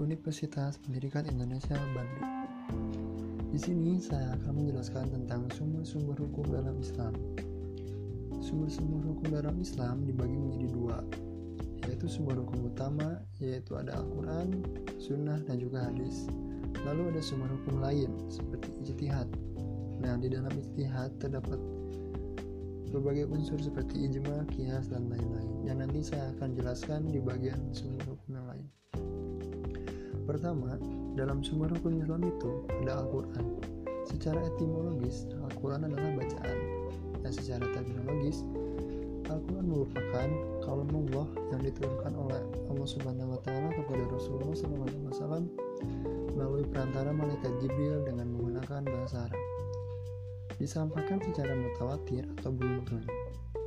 Universitas Pendidikan Indonesia Bandung. Di sini saya akan menjelaskan tentang sumber-sumber hukum dalam Islam. Sumber-sumber hukum dalam Islam dibagi menjadi dua, yaitu sumber hukum utama, yaitu ada Al-Quran, Sunnah, dan juga hadis. Lalu ada sumber hukum lain, seperti ijtihad. Nah, di dalam ijtihad terdapat berbagai unsur seperti ijma, kias, dan lain-lain, yang nanti saya akan jelaskan di bagian sumber hukum yang lain. Pertama, dalam sumber hukum Islam itu ada Al-Quran. Secara etimologis, Al-Quran adalah bacaan. Dan secara terminologis, Al-Quran merupakan kalam Allah yang diturunkan oleh Allah Subhanahu wa taala kepada Rasulullah SAW melalui perantara malaikat Jibril dengan menggunakan bahasa Arab. Disampaikan secara mutawatir atau beruntun.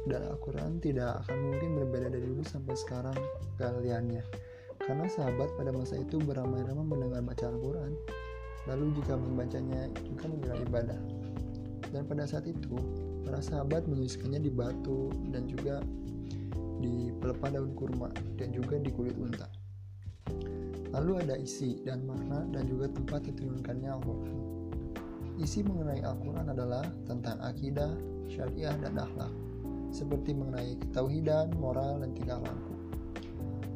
Dan Al-Quran tidak akan mungkin berbeda dari dulu sampai sekarang kaliannya karena sahabat pada masa itu beramai-ramai mendengar baca Al-Quran, lalu jika membacanya juga mengira ibadah. Dan pada saat itu, para sahabat menuliskannya di batu dan juga di pelepah daun kurma dan juga di kulit unta. Lalu ada isi dan makna dan juga tempat diturunkannya Al-Quran. Isi mengenai Al-Quran adalah tentang akidah, syariah, dan akhlak, seperti mengenai ketauhidan, moral, dan tingkah laku.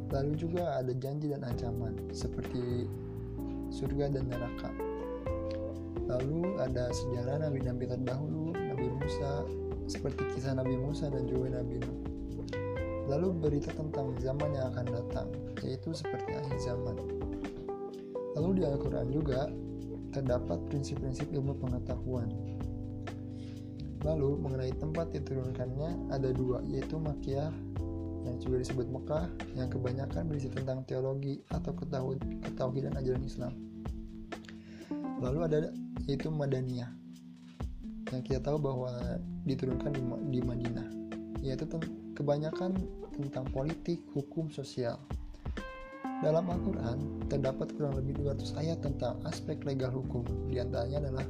Lalu juga ada janji dan ancaman seperti surga dan neraka. Lalu ada sejarah nabi-nabi terdahulu, Nabi Musa, seperti kisah Nabi Musa dan juga Nabi Nuh. Lalu berita tentang zaman yang akan datang, yaitu seperti akhir zaman. Lalu di Al-Quran juga terdapat prinsip-prinsip ilmu pengetahuan. Lalu mengenai tempat diturunkannya ada dua, yaitu Makkiyah yang juga disebut Mekah yang kebanyakan berisi tentang teologi atau ketauhidan ajaran Islam. Lalu ada yaitu Madaniyah yang kita tahu bahwa diturunkan di, di Madinah yaitu kebanyakan tentang politik, hukum, sosial. Dalam Al-Quran terdapat kurang lebih 200 ayat tentang aspek legal hukum, di antaranya adalah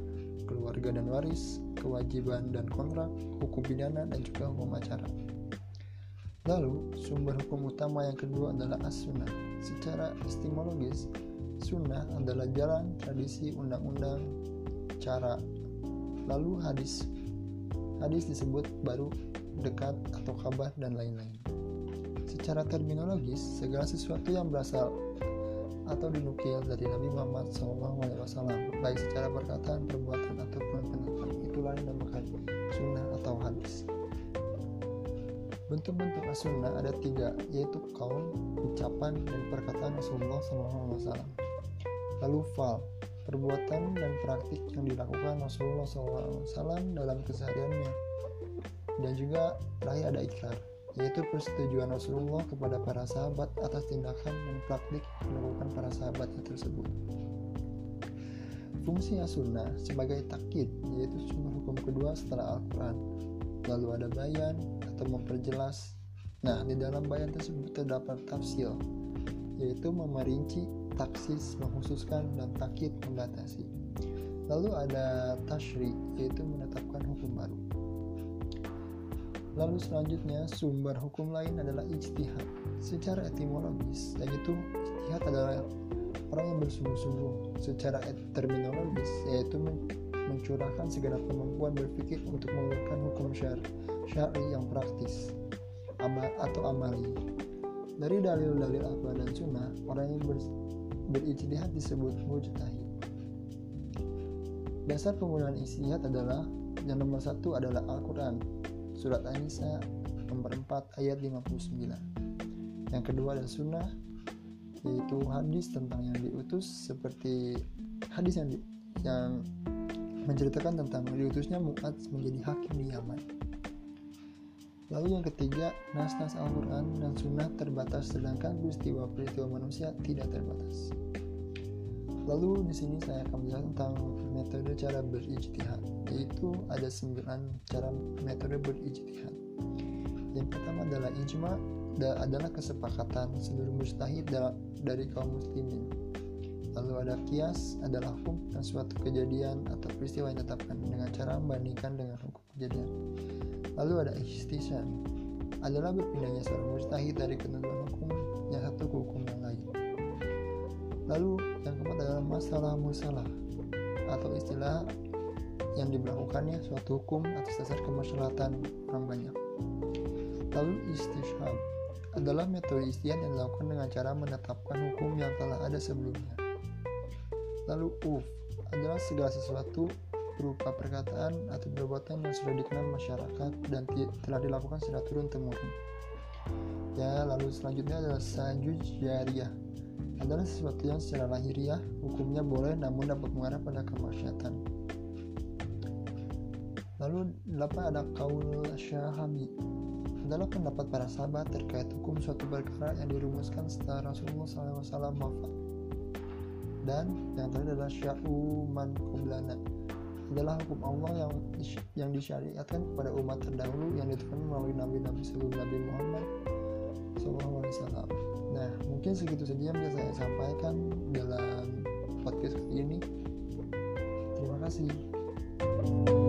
keluarga dan waris, kewajiban dan kontrak, hukum pidana, dan juga hukum acara. Lalu, sumber hukum utama yang kedua adalah as-sunnah. Secara etimologis, sunnah adalah jalan, tradisi, undang-undang, cara. Lalu hadis. Hadis disebut baru, dekat, atau kabar, dan lain-lain. Secara terminologis, segala sesuatu yang berasal atau dinukil dari Nabi Muhammad SAW, baik secara perkataan, perbuatan, ataupun pendapat, itulah yang dinamakan sunnah atau hadis. Bentuk-bentuk as-sunnah ada tiga, yaitu kaum, ucapan, dan perkataan Rasulullah SAW. Lalu fal, perbuatan dan praktik yang dilakukan Rasulullah SAW dalam kesehariannya. Dan juga terakhir ada ikrar, yaitu persetujuan Rasulullah kepada para sahabat atas tindakan dan praktik yang dilakukan para sahabatnya tersebut. Fungsi as-sunnah sebagai takkid, yaitu sumber hukum kedua setelah Al-Quran. Lalu ada bayan, atau memperjelas. Nah, di dalam bayan tersebut terdapat tafsir, yaitu memerinci, taksis, menghususkan, dan takit membatasi. Lalu ada tashri, yaitu menetapkan hukum baru. Lalu selanjutnya, sumber hukum lain adalah ijtihad. Secara etimologis, yaitu ijtihad adalah orang yang bersungguh-sungguh. Secara terminologis, yaitu mencurahkan segala kemampuan berpikir untuk mengeluarkan hukum syar syari yang praktis amal atau amali. Dari dalil-dalil Al-Quran dan Sunnah, orang yang ber, berijtihad disebut mujtahid. Dasar penggunaan ijtihad adalah yang nomor satu adalah Al-Quran, surat An-Nisa nomor 4 ayat 59. Yang kedua adalah Sunnah, yaitu hadis tentang yang diutus seperti hadis yang di, yang menceritakan tentang diutusnya Mu'ad menjadi hakim di Yaman. Lalu yang ketiga, nas-nas Al-Quran dan Sunnah terbatas sedangkan peristiwa-peristiwa manusia tidak terbatas. Lalu di sini saya akan menjelaskan tentang metode cara berijtihad, yaitu ada sembilan cara metode berijtihad. Yang pertama adalah ijma, adalah kesepakatan seluruh mustahid dari kaum muslimin. Ada kias, adalah hukum dan suatu kejadian atau peristiwa yang ditetapkan dengan cara membandingkan dengan hukum kejadian. Lalu ada ihtisan adalah berpindahnya seorang mustahid dari ketentuan hukum yang satu ke hukum yang lain. lalu yang keempat adalah masalah musalah atau istilah yang diberlakukannya suatu hukum atas dasar kemaslahatan orang banyak lalu istishab adalah metode istian yang dilakukan dengan cara menetapkan hukum yang telah ada sebelumnya lalu uf adalah segala sesuatu berupa perkataan atau perbuatan yang sudah dikenal masyarakat dan telah dilakukan secara turun temurun. Ya, lalu selanjutnya adalah sajuj jariyah. Adalah sesuatu yang secara lahiriah hukumnya boleh namun dapat mengarah pada kemaksiatan. Lalu delapan ada kaul syahabi adalah pendapat para sahabat terkait hukum suatu perkara yang dirumuskan setelah Rasulullah SAW wafat. Dan yang terakhir adalah sya'u man adalah hukum Allah yang yang disyariatkan kepada umat terdahulu yang diturunkan melalui nabi-nabi sebelum Nabi Muhammad SAW. Nah, mungkin segitu saja yang bisa saya sampaikan dalam podcast kali ini. Terima kasih.